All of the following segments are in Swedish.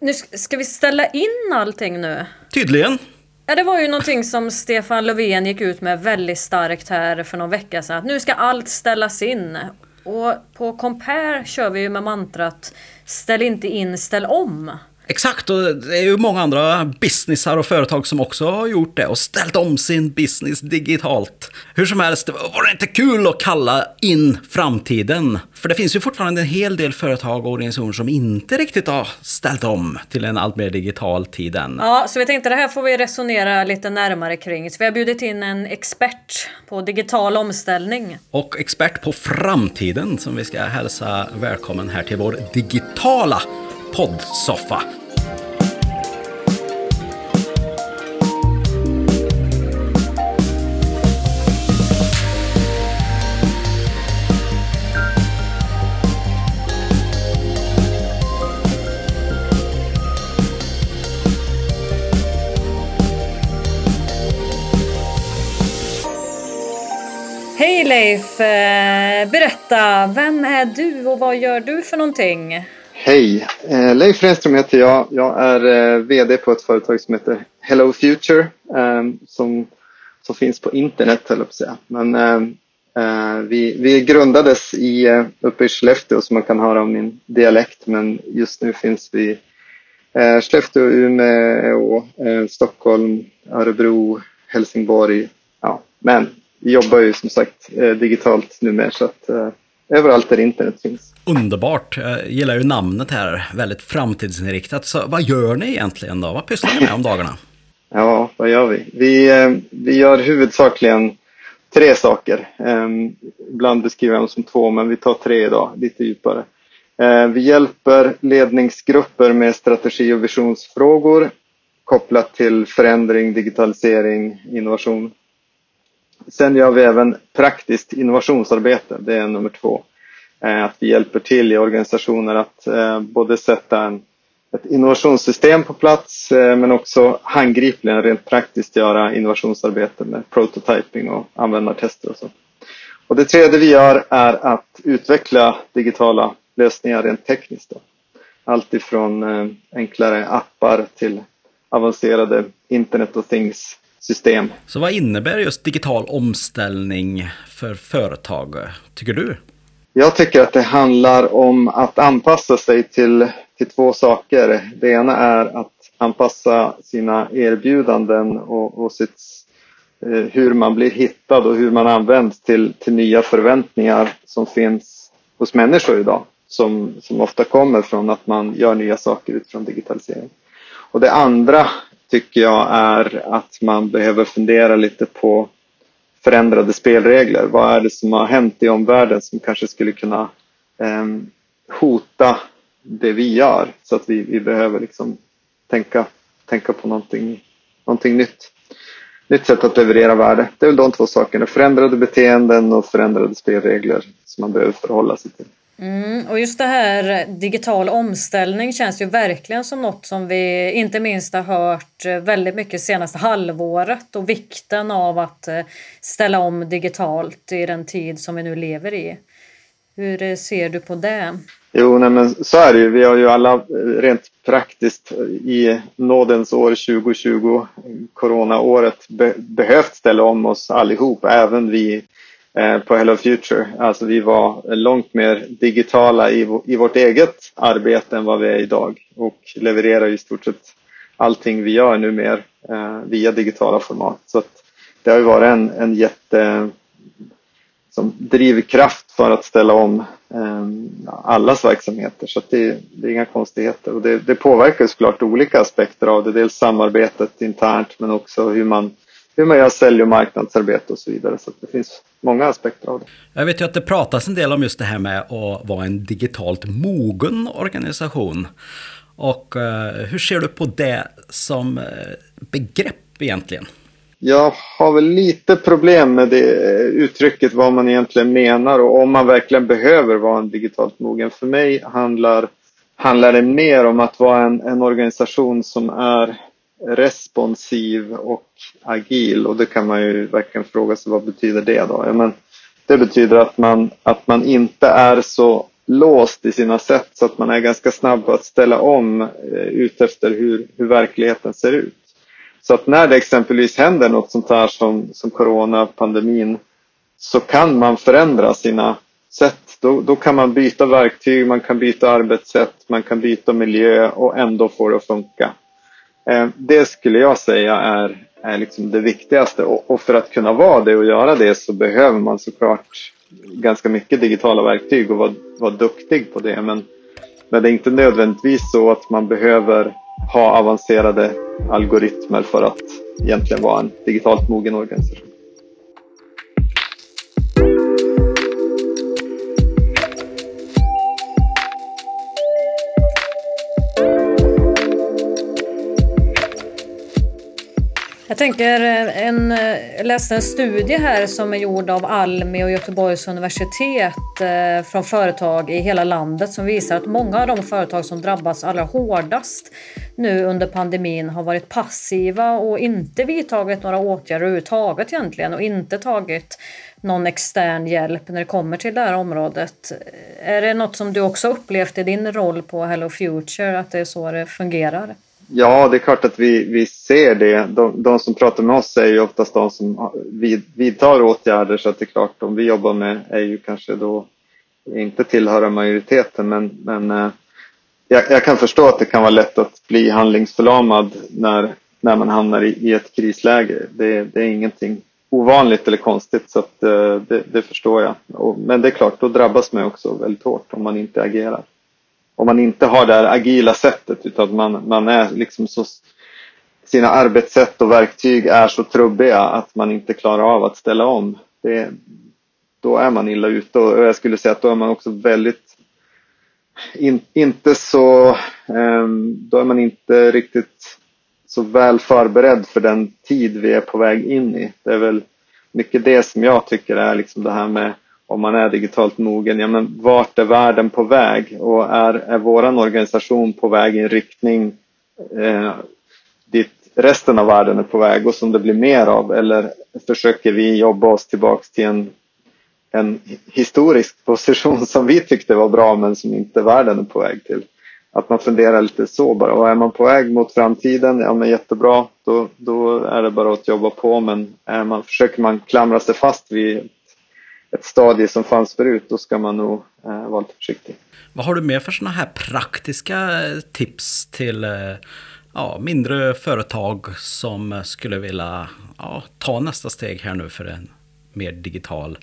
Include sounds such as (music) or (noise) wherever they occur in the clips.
Nu ska vi ställa in allting nu? Tydligen. Ja, det var ju någonting som Stefan Löfven gick ut med väldigt starkt här för någon vecka sedan. Att nu ska allt ställas in. Och på Compare kör vi ju med mantrat Ställ inte in, ställ om. Exakt, och det är ju många andra businessar och företag som också har gjort det och ställt om sin business digitalt. Hur som helst, det var inte kul att kalla in framtiden. För det finns ju fortfarande en hel del företag och organisationer som inte riktigt har ställt om till en allt mer digital tid än. Ja, så vi tänkte det här får vi resonera lite närmare kring. Så vi har bjudit in en expert på digital omställning. Och expert på framtiden som vi ska hälsa välkommen här till vår digitala poddsoffa. Leif! Eh, berätta, vem är du och vad gör du för någonting? Hej! Eh, Leif Renström heter jag. Jag är eh, VD på ett företag som heter Hello Future som, som finns på internet, höll jag på att säga. Men vi, vi grundades i, uppe i Skellefteå som man kan höra om min dialekt men just nu finns vi Skellefteå, Umeå, Stockholm, Örebro, Helsingborg. Ja, men vi jobbar ju som sagt eh, digitalt numera så att eh, överallt där internet finns. Underbart! Jag gillar ju namnet här, väldigt framtidsinriktat. Så vad gör ni egentligen då? Vad pysslar ni med om dagarna? (laughs) Ja, vad gör vi? Vi, eh, vi gör huvudsakligen tre saker. Ibland beskriver jag dem som två, men vi tar tre idag, lite djupare. Vi hjälper ledningsgrupper med strategi och visionsfrågor kopplat till förändring, digitalisering, innovation. Sen gör vi även praktiskt innovationsarbete, det är nummer två. Eh, att vi hjälper till i organisationer att eh, både sätta en, ett innovationssystem på plats eh, men också handgripligen rent praktiskt göra innovationsarbete med prototyping och användartester och så. Och det tredje vi gör är att utveckla digitala lösningar rent tekniskt. Då. Allt ifrån enklare appar till avancerade Internet of Things system. Så vad innebär just digital omställning för företag, tycker du? Jag tycker att det handlar om att anpassa sig till, till två saker. Det ena är att anpassa sina erbjudanden och, och sitt, eh, hur man blir hittad och hur man används till, till nya förväntningar som finns hos människor idag. Som, som ofta kommer från att man gör nya saker utifrån digitalisering. Och det andra tycker jag är att man behöver fundera lite på förändrade spelregler. Vad är det som har hänt i omvärlden som kanske skulle kunna eh, hota det vi gör? Så att vi, vi behöver liksom tänka, tänka på någonting, någonting nytt. Nytt sätt att leverera värde. Det är väl de två sakerna. Förändrade beteenden och förändrade spelregler som man behöver förhålla sig till. Mm, och just det här digital omställning känns ju verkligen som något som vi inte minst har hört eh, väldigt mycket senaste halvåret och vikten av att eh, ställa om digitalt i den tid som vi nu lever i. Hur eh, ser du på det? Jo, nej, men så är det ju. Vi har ju alla rent praktiskt i nådens år 2020, coronaåret, be behövt ställa om oss allihop, även vi Eh, på Hello Future. Alltså vi var långt mer digitala i, i vårt eget arbete än vad vi är idag och levererar i stort sett allting vi gör nu mer eh, via digitala format. Så det har ju varit en, en jätte som drivkraft för att ställa om eh, allas verksamheter. Så det, det, är inga konstigheter. Och det, det påverkar såklart olika aspekter av det. Dels samarbetet internt men också hur man hur man gör sälj och marknadsarbete och så vidare. Så det finns många aspekter av det. Jag vet ju att det pratas en del om just det här med att vara en digitalt mogen organisation. Och uh, hur ser du på det som uh, begrepp egentligen? Jag har väl lite problem med det eh, uttrycket, vad man egentligen menar och om man verkligen behöver vara en digitalt mogen. För mig handlar, handlar det mer om att vara en, en organisation som är responsiv och agil och det kan man ju verkligen fråga sig vad betyder det då? Ja, men det betyder att man, att man inte är så låst i sina sätt så att man är ganska snabb att ställa om eh, utefter hur, hur verkligheten ser ut. Så att när det exempelvis händer något sånt här som, som coronapandemin så kan man förändra sina sätt. Då, då kan man byta verktyg, man kan byta arbetssätt, man kan byta miljö och ändå få det att funka. Eh, det skulle jag säga är, är liksom det viktigaste och, och för att kunna vara det och göra det så behöver man såklart ganska mycket digitala verktyg och vara, vara duktig på det. Men, men det är inte nödvändigtvis så att man behöver ha avancerade algoritmer för att egentligen vara en digitalt mogen organisation. Tänker, en, jag läste en studie här som är gjord av Almi och Göteborgs universitet eh, från företag i hela landet som visar att många av de företag som drabbats allra hårdast nu under pandemin har varit passiva och inte vidtagit några åtgärder överhuvudtaget egentligen och inte tagit någon extern hjälp när det kommer till det här området. Är det något som du också upplevt i din roll på Hello Future, att det är så det fungerar? Ja, det är klart att vi, vi ser det. De, de som pratar med oss är ju oftast de som vid, vidtar åtgärder så att det är klart de vi jobbar med är ju kanske då inte tillhöra majoriteten men, men eh, jag, jag, kan förstå att det kan vara lätt att bli handlingsförlamad när, när man hamnar i, i ett krisläge. Det, det, är ingenting ovanligt eller konstigt så att, eh, det, det, förstår jag. Och, men det är klart, då drabbas man också väldigt hårt om man inte agerar om man inte har det här agila sättet utan man, man är liksom så sina arbetssätt och verktyg är så trubbiga att man inte klarar av att ställa om. Det, då är man illa ute och jag skulle säga att då är man också väldigt in, inte så um, då är man inte riktigt så väl förberedd för den tid vi är på väg in i. Det är väl mycket det som jag tycker är liksom det här med om man är digitalt mogen, ja men vart är världen på väg? Och är, är våran organisation på väg i en riktning eh, dit resten av världen är på väg och som det blir mer av? Eller försöker vi jobba oss tillbaks till en, en historisk position som vi tyckte var bra men som inte världen är på väg till. Att man funderar lite så bara. Och är man på väg mot framtiden, ja men jättebra, då, då är det bara att jobba på. Men är man, försöker man klamra sig fast vid ett stadie som fanns förut, då ska man nog eh, vara lite försiktig. Vad har du med för sådana här praktiska tips till eh, ja, mindre företag som skulle vilja ja, ta nästa steg här nu för en mer digital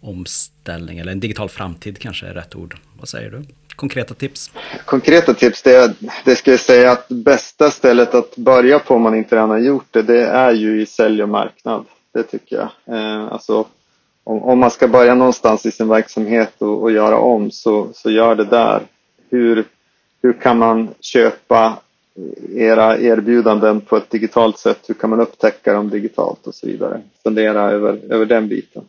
omställning eller en digital framtid kanske är rätt ord. Vad säger du? Konkreta tips? Konkreta tips, det, det ska jag säga att bästa stället att börja på om man inte redan har gjort det, det är ju i sälj och marknad. Det tycker jag. Eh, alltså om, om, man ska börja någonstans i sin verksamhet och, och, göra om så, så gör det där. Hur, hur kan man köpa era erbjudanden på ett digitalt sätt? Hur kan man upptäcka dem digitalt och så vidare? Fundera över, över den biten.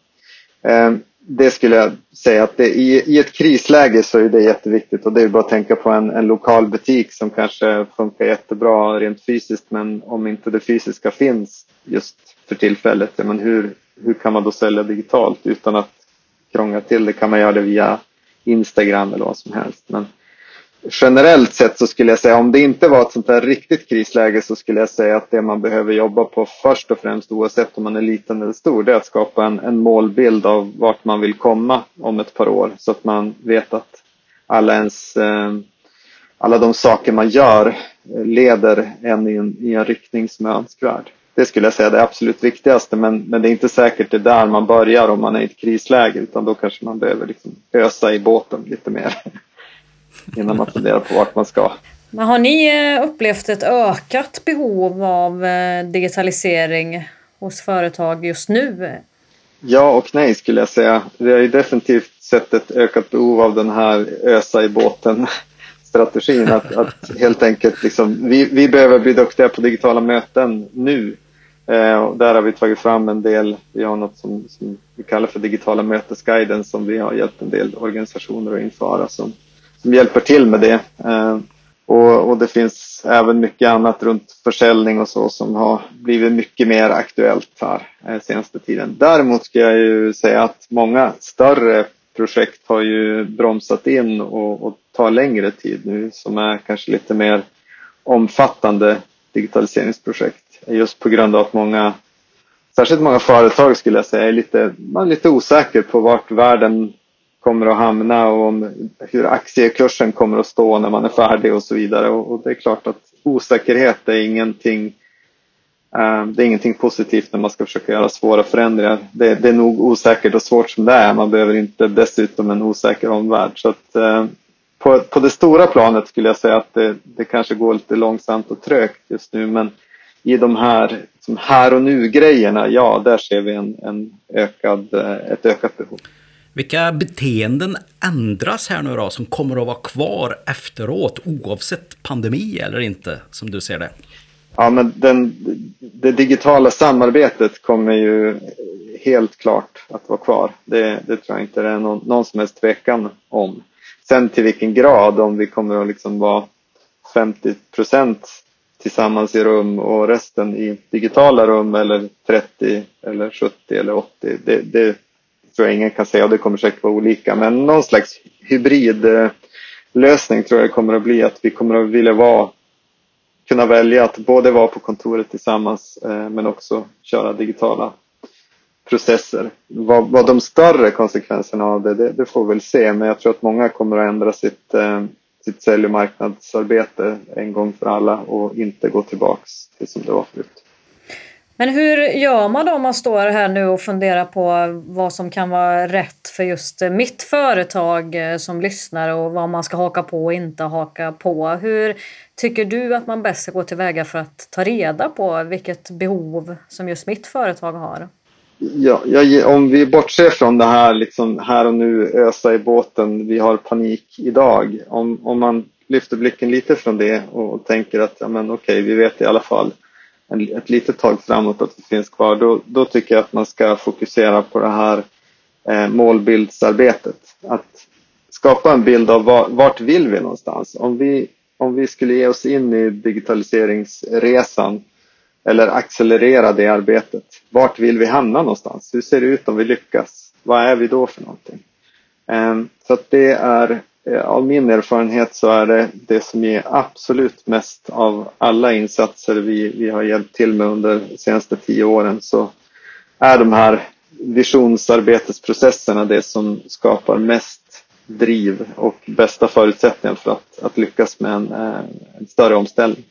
Eh, det skulle jag säga att det, i, i ett krisläge så är det jätteviktigt och det är bara att tänka på en, en lokal butik som kanske funkar jättebra rent fysiskt men om inte det fysiska finns just för tillfället, men hur, hur kan man då sälja digitalt utan att krångla till det? Kan man göra det via Instagram eller vad som helst? Men generellt sett så skulle jag säga om det inte var ett sånt där riktigt krisläge så skulle jag säga att det man behöver jobba på först och främst oavsett om man är liten eller stor det är att skapa en, en målbild av vart man vill komma om ett par år så att man vet att alla ens eh, alla de saker man gör eh, leder en i en, i en riktning som är önskvärd. Det skulle jag säga är det absolut viktigaste men, men det är inte säkert det är där man börjar om man är i ett krisläge utan då kanske man behöver liksom ösa i båten lite mer (laughs) innan man funderar på vart man ska. Men har ni eh, upplevt ett ökat behov av eh, digitalisering hos företag just nu? Ja och nej skulle jag säga. Vi har ju definitivt sett ett ökat behov av den här ösa i båten strategin. Att, att helt enkelt liksom, vi, vi behöver bli duktiga på digitala möten nu. Eh, där har vi tagit fram en del, vi har något som, som vi kallar för digitala mötesguiden som vi har hjälpt en del organisationer att införa som, som hjälper till med det. Eh, och, och, det finns även mycket annat runt försäljning och så som har blivit mycket mer aktuellt här eh, senaste tiden. Däremot ska jag ju säga att många större projekt har ju bromsat in och, och tar längre tid nu som är kanske lite mer omfattande digitaliseringsprojekt. Just på grund av att många, särskilt många företag skulle jag säga, är lite, man är lite osäker på vart världen kommer att hamna och om hur aktiekursen kommer att stå när man är färdig och så vidare. Och, och det är klart att osäkerhet är ingenting eh, det är ingenting positivt när man ska försöka göra svåra förändringar. Det, det, är nog osäkert och svårt som det är. Man behöver inte dessutom en osäker omvärld. Så att, eh, på, på det stora planet skulle jag säga att det, det kanske går lite långsamt och trögt just nu. Men i de här som här och nu-grejerna, ja, där ser vi en, en ökad, eh, ett ökat behov. Vilka beteenden ändras här nu då som kommer att vara kvar efteråt oavsett pandemi eller inte, som du ser det? Ja, men den, det digitala samarbetet kommer ju helt klart att vara kvar. Det, det tror jag inte det är någon, någon som helst tvekan om. Sen till vilken grad, om vi kommer att liksom vara 50 procent tillsammans i rum och resten i digitala rum eller 30 eller 70 eller 80. Det, det tror jag ingen kan säga och det kommer säkert vara olika. Men någon slags hybridlösning eh, tror jag kommer att bli att vi kommer att vilja vara kunna välja att både vara på kontoret tillsammans eh, men också köra digitala processer. Vad, vad de större konsekvenserna av det, det, det, får vi väl se. Men jag tror att många kommer att ändra sitt, eh, sitt sälj och marknadsarbete en gång för alla och inte gå tillbaks till som det var förut. Men hur gör man då om man står här nu och funderar på vad som kan vara rätt för just mitt företag eh, som lyssnar och vad man ska haka på och inte haka på? Hur tycker du att man bäst ska gå tillväga för att ta reda på vilket behov som just mitt företag har? Ja, jag, om vi bortser från det här liksom här och nu ösa i båten, vi har panik idag. Om, om man lyfter blicken lite från det och tänker att ja, men okej, vi vet i alla fall en, ett litet tag framåt att det finns kvar, då, då tycker jag att man ska fokusera på det här eh, målbildsarbetet. Att skapa en bild av var, vart vill vi någonstans? Om vi, om vi skulle ge oss in i digitaliseringsresan eller accelerera det arbetet, vart vill vi hamna någonstans? Hur ser det ut om vi lyckas? Vad är vi då för någonting? Ehm, så att det är eh, av min erfarenhet så är det det som ger absolut mest av alla insatser vi, vi har hjälpt till med under de senaste tio åren så är de här visionsarbetesprocesserna det som skapar mest driv och bästa förutsättningar för att, att lyckas med en, eh, en större omställning.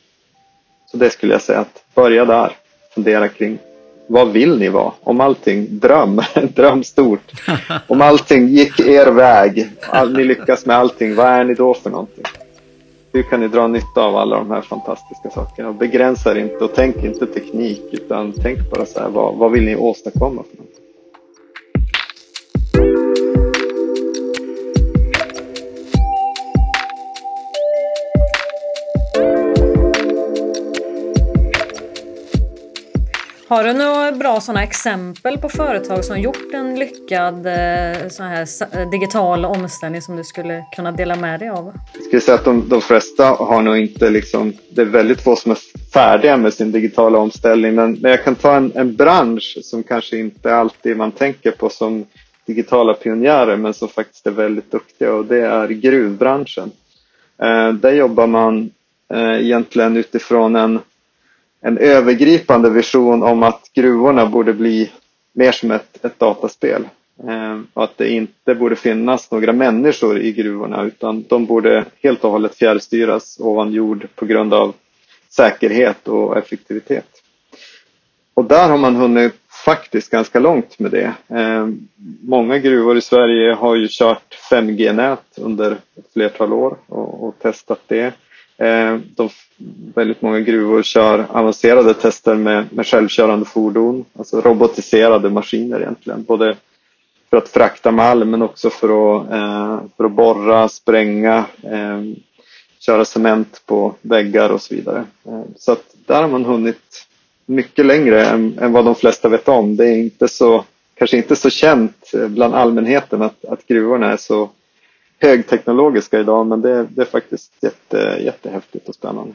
Så det skulle jag säga att börja där, fundera kring vad vill ni vara? Om allting, dröm, (laughs) dröm stort. (laughs) Om allting gick er väg, all, ni lyckas med allting, vad är ni då för någonting? Hur kan ni dra nytta av alla de här fantastiska sakerna? Begränsa er inte och tänk inte teknik utan tänk bara så här, vad, vad vill ni åstadkomma för någonting? Har du några bra sådana exempel på företag som gjort en lyckad eh, sån här eh, digital omställning som du skulle kunna dela med dig av? Jag skulle säga att de, de flesta har nog inte liksom, det är väldigt få som är färdiga med sin digitala omställning. Men, men jag kan ta en, en bransch som kanske inte alltid man tänker på som digitala pionjärer men som faktiskt är väldigt duktiga och det är gruvbranschen. Eh, där jobbar man eh, egentligen utifrån en en övergripande vision om att gruvorna borde bli mer som ett, ett dataspel. Eh, och att det inte borde finnas några människor i gruvorna utan de borde helt och hållet fjärrstyras ovan jord på grund av säkerhet och effektivitet. Och där har man hunnit faktiskt ganska långt med det. Eh, många gruvor i Sverige har ju kört 5G-nät under ett flertal år och, och testat det. Eh, väldigt många gruvor kör avancerade tester med, med självkörande fordon, alltså robotiserade maskiner egentligen. Både för att frakta malm men också för att, eh, för att borra, spränga, eh, köra cement på väggar och så vidare. Eh, så att där har man hunnit mycket längre än, än, vad de flesta vet om. Det är inte så, kanske inte så känt eh, bland allmänheten att, att gruvorna är så högteknologiska idag men det, det är faktiskt jätte, jättehäftigt och spännande.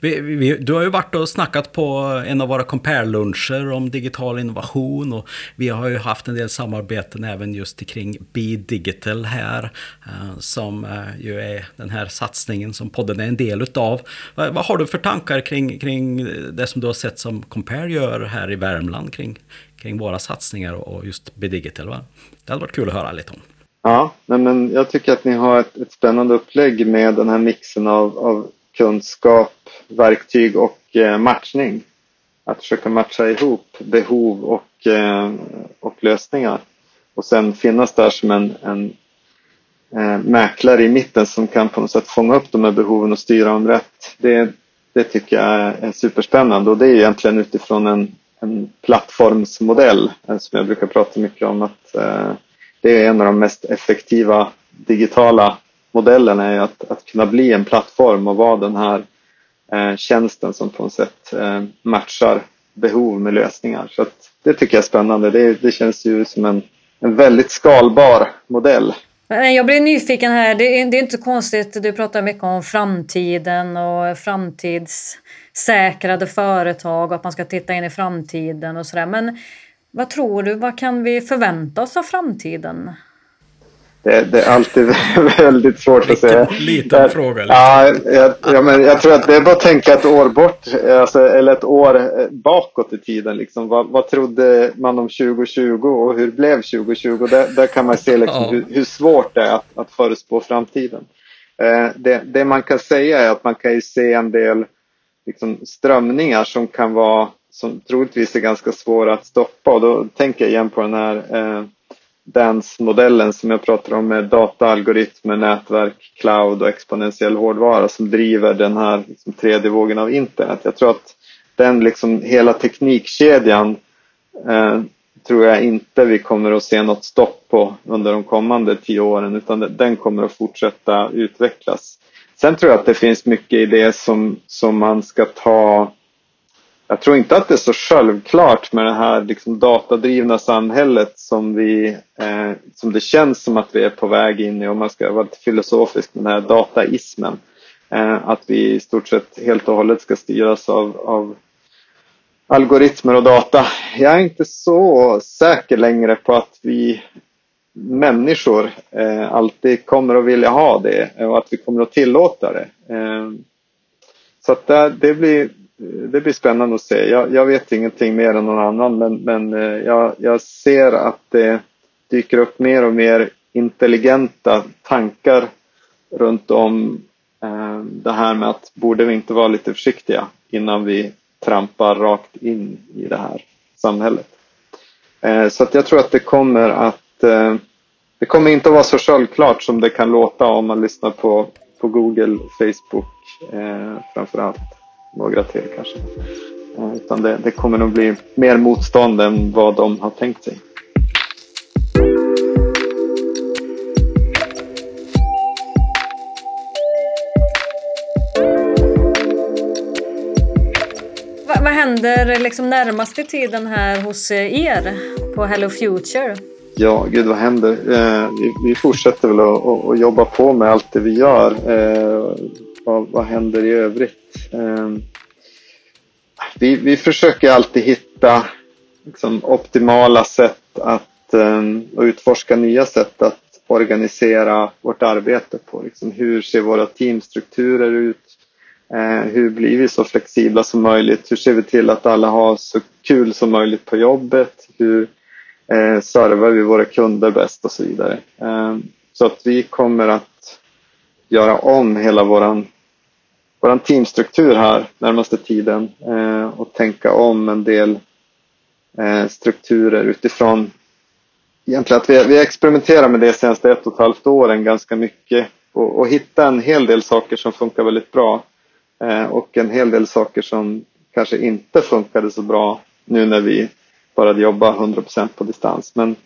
Vi, vi, du har ju varit och snackat på en av våra compare-luncher om digital innovation och vi har ju haft en del samarbeten även just kring Be Digital här eh, som eh, ju är den här satsningen som podden är en del utav. Vad, vad har du för tankar kring, kring det som du har sett som Compare gör här i Värmland kring, kring våra satsningar och just Be Digital? Va? Det hade varit kul att höra lite om. Ja, men jag tycker att ni har ett, ett spännande upplägg med den här mixen av, av kunskap, verktyg och eh, matchning. Att försöka matcha ihop behov och, eh, och lösningar. Och sen finnas där som en, en eh, mäklare i mitten som kan på något sätt fånga upp de här behoven och styra dem rätt. Det, det tycker jag är, är superspännande och det är egentligen utifrån en, en plattformsmodell eh, som jag brukar prata mycket om. att eh, det är en av de mest effektiva digitala modellerna är att, att kunna bli en plattform och vara den här eh, tjänsten som på något sätt eh, matchar behov med lösningar. Så det tycker jag är spännande. Det, det känns ju som en, en väldigt skalbar modell. Jag blir nyfiken här. Det är, det är inte konstigt. Du pratar mycket om framtiden och framtidssäkrade företag och att man ska titta in i framtiden och sådär. Men vad tror du? Vad kan vi förvänta oss av framtiden? Det, det, är alltid (laughs) väldigt svårt att säga. Liten fråga. Ja, jag, ja, men jag tror att det är bara att tänka ett år bort, alltså, eller ett år bakåt i tiden. Liksom. Vad, vad trodde man om 2020 och hur blev 2020? Där, där kan man se liksom, ja. hur, hur, svårt det är att, att förutspå framtiden. Eh, det, det, man kan säga är att man kan ju se en del liksom, strömningar som kan vara, som troligtvis är ganska svåra att stoppa. Och då tänker jag igen på den här eh, DANS-modellen som jag pratar om med data, algoritmer, nätverk, cloud och exponentiell hårdvara som driver den här liksom, tredje vågen av internet. Jag tror att den liksom hela teknikkedjan eh, tror jag inte vi kommer att se något stopp på under de kommande tio åren utan den kommer att fortsätta utvecklas. Sen tror jag att det finns mycket i det som, som man ska ta jag tror inte att det är så självklart med det här liksom datadrivna samhället som, vi, eh, som det känns som att vi är på väg in i, om man ska vara lite filosofisk med den här dataismen. Eh, att vi i stort sett helt och hållet ska styras av, av algoritmer och data. Jag är inte så säker längre på att vi människor eh, alltid kommer att vilja ha det och att vi kommer att tillåta det. Eh, så att det, det blir Eh, det blir spännande att se. Jag, jag, vet ingenting mer än någon annan men, men eh, jag, jag, ser att det dyker upp mer och mer intelligenta tankar runt om eh, det här med att borde vi inte vara lite försiktiga innan vi trampar rakt in i det här samhället. Eh, så att jag tror att det kommer att eh, det kommer inte att vara så självklart som det kan låta om man lyssnar på, på Google, Facebook eh, framförallt några till kanske. Utan det, det kommer nog bli mer motstånd än vad de har tänkt sig. Vad händer liksom närmaste tiden här hos er på Hello Future? Ja, gud vad händer? Eh, vi, vi, fortsätter väl att, jobba på med allt det vi gör. Eh, vad, vad händer i övrigt? Ehm, vi, vi försöker alltid hitta liksom, optimala sätt att ehm, och utforska nya sätt att organisera vårt arbete på. Liksom, hur ser våra teamstrukturer ut? Eh, hur blir vi så flexibla som möjligt? Hur ser vi till att alla har så kul som möjligt på jobbet? Hur eh, servar vi våra kunder bäst och så vidare? Eh, så att vi kommer att göra om hela våran våran teamstruktur här närmaste tiden eh, och tänka om en del eh, strukturer utifrån egentligen att vi, vi experimenterar med det senaste ett och ett halvt åren ganska mycket och, och hitta en hel del saker som funkar väldigt bra eh, och en hel del saker som kanske inte funkade så bra nu när vi började jobba 100% på distans. Men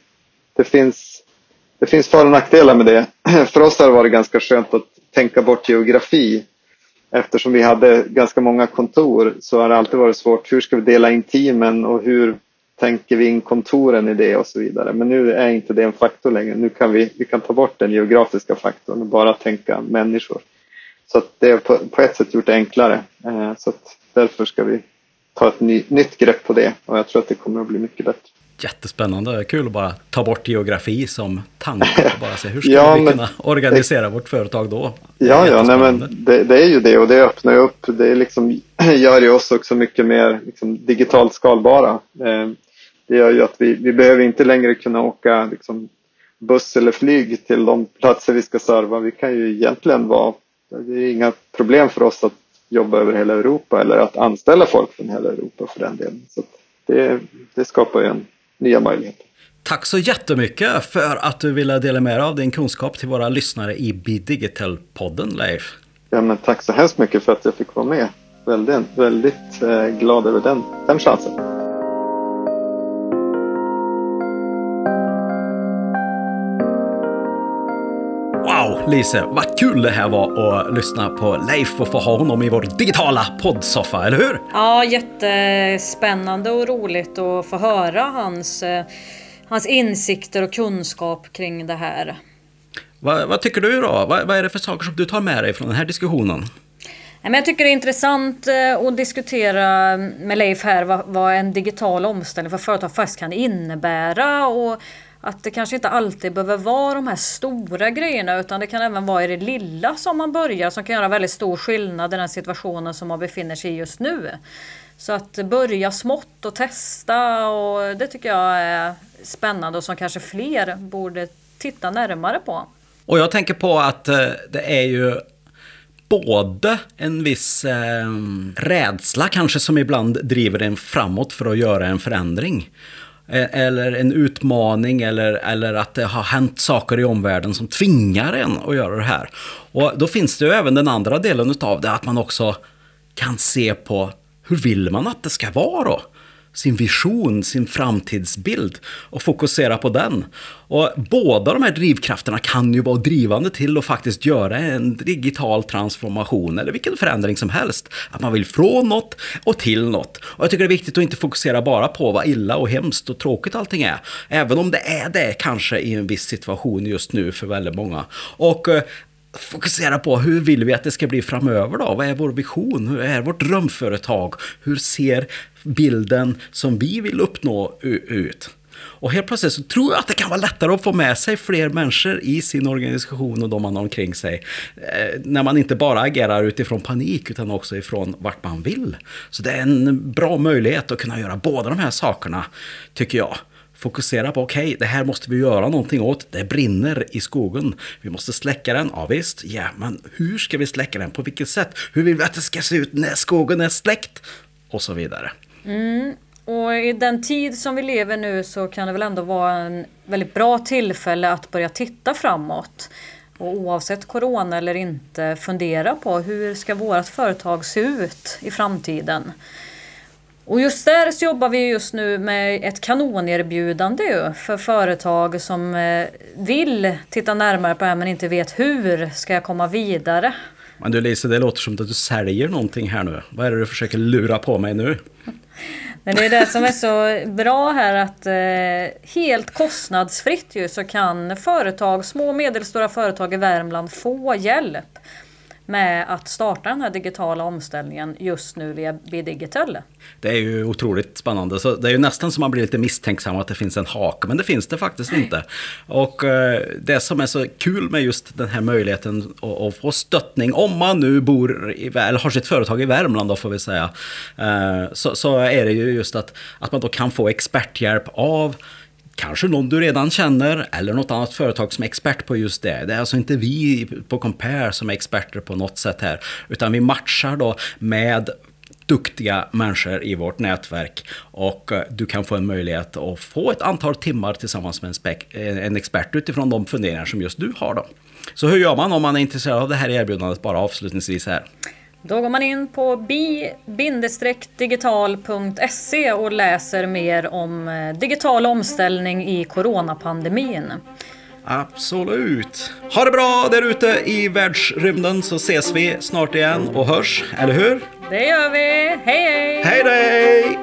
det finns, det finns för och nackdelar med det. (clears throat) För oss har det varit ganska skönt att tänka bort geografi eftersom vi hade ganska många kontor så har det alltid varit svårt. Hur ska vi dela in teamen och hur tänker vi in kontoren i det och så vidare. Men nu är inte det en faktor längre. Nu kan vi, vi kan ta bort den geografiska faktorn och bara tänka människor. Så att det har på, på ett sätt gjort det enklare. Eh, så att därför ska vi ta ett ny, nytt grepp på det och jag tror att det kommer att bli mycket bättre. Jättespännande, kul att bara ta bort geografi som tanke. Bara se hur ska ja, vi men, kunna organisera det, vårt företag då? Ja, ja nej, men det, det, är ju det och det öppnar ju upp. Det liksom, (clears throat) gör ju oss också mycket mer liksom, digitalt skalbara. Eh, det gör ju att vi, vi behöver inte längre kunna åka liksom, buss eller flyg till de platser vi ska serva. Vi kan ju egentligen vara, det är inga problem för oss att jobba över hela Europa eller att anställa folk från hela Europa för den delen. Så det, det skapar ju en nya möjligheter. Tack så jättemycket för att du ville dela med dig av din kunskap till våra lyssnare i Bidigital-podden, Leif. Ja, men tack så hemskt mycket för att jag fick vara med. Väldigt, väldigt eh, glad över den, den chansen. Lise, vad kul det här var att lyssna på Leif och få ha honom i vår digitala poddsoffa, eller hur? Ja, jättespännande och roligt att få höra hans, eh, hans insikter och kunskap kring det här. Vad, vad tycker du då? Vad, vad är det för saker som du tar med dig från den här diskussionen? Jag tycker det är intressant eh, att diskutera med Leif här vad, vad en digital omställning för företag faktiskt kan innebära och att det kanske inte alltid behöver vara de här stora grejerna utan det kan även vara i det lilla som man börjar som kan göra väldigt stor skillnad i den situationen som man befinner sig i just nu. Så att börja smått och testa och det tycker jag är spännande och som kanske fler borde titta närmare på. Och jag tänker på att eh, det är ju både en viss eh, rädsla kanske som ibland driver en framåt för att göra en förändring. Eh, eller en utmaning eller, eller att det har hänt saker i omvärlden som tvingar en att göra det här. Och då finns det ju även den andra delen av det, att man också kan se på hur vill man att det ska vara då? Sin vision, sin framtidsbild och fokusera på den. Och båda de här drivkrafterna kan ju vara drivande till att faktiskt göra en digital transformation eller vilken förändring som helst. Att man vill från något och till något. Och jag tycker det är viktigt att inte fokusera bara på vad illa och hemskt och tråkigt allting är. Även om det är det kanske i en viss situation just nu för väldigt många. Och eh, fokusera på hur vill vi att det ska bli framöver då? Vad är vår vision? Hur är vårt drömföretag? Hur ser bilden som vi vill uppnå ut? Och helt plötsligt så tror jag att det kan vara lättare att få med sig fler människor i sin organisation och de man har omkring sig. Eh, när man inte bara agerar utifrån panik utan också ifrån vart man vill. Så det är en bra möjlighet att kunna göra båda de här sakerna, tycker jag fokusera på, okej, okay, det här måste vi göra någonting åt. Det brinner i skogen. Vi måste släcka den. Ja visst, ja, men hur ska vi släcka den? På vilket sätt? Hur vill vi att det ska se ut när skogen är släckt? Och så vidare. Mm. Och i den tid som vi lever nu så kan det väl ändå vara en väldigt bra tillfälle att börja titta framåt. Och oavsett corona eller inte fundera på hur ska vårt företag se ut i framtiden. Och just där så jobbar vi just nu med ett kanonerbjudande för företag som eh, vill titta närmare på det här men inte vet hur ska jag komma vidare. Men du Lisa, det låter som att du säljer någonting här nu. Vad är det du försöker lura på mig nu? (laughs) Men det är det som är så bra här att eh, helt kostnadsfritt ju så kan företag, små och medelstora företag i Värmland få hjälp med att starta den här digitala omställningen just nu via Bidigital. Det är ju otroligt spännande. Så det är ju nästan som man blir lite misstänksam att det finns en hake, men det finns det faktiskt inte. Och eh, det som är så kul med just den här möjligheten att, få stöttning, om man nu bor i, eller har sitt företag i Värmland då får vi säga, eh, så, så är det ju just att, att man då kan få experthjälp av kanske någon du redan känner eller något annat företag som är expert på just det. Det är alltså inte vi på Compare som är experter på något sätt här, utan vi matchar då med duktiga människor i vårt nätverk och eh, du kan få en möjlighet att få ett antal timmar tillsammans med eh, en, expert utifrån de funderingar som just du har då. Så hur gör man om man är intresserad av det här erbjudandet bara avslutningsvis här? Då går man in på bi-digital.se och läser mer om eh, digital omställning i coronapandemin. Absolut. Ha det bra där ute i världsrymden så ses vi snart igen och hörs, eller hur? Det gör vi. Hej hej! Hej dig!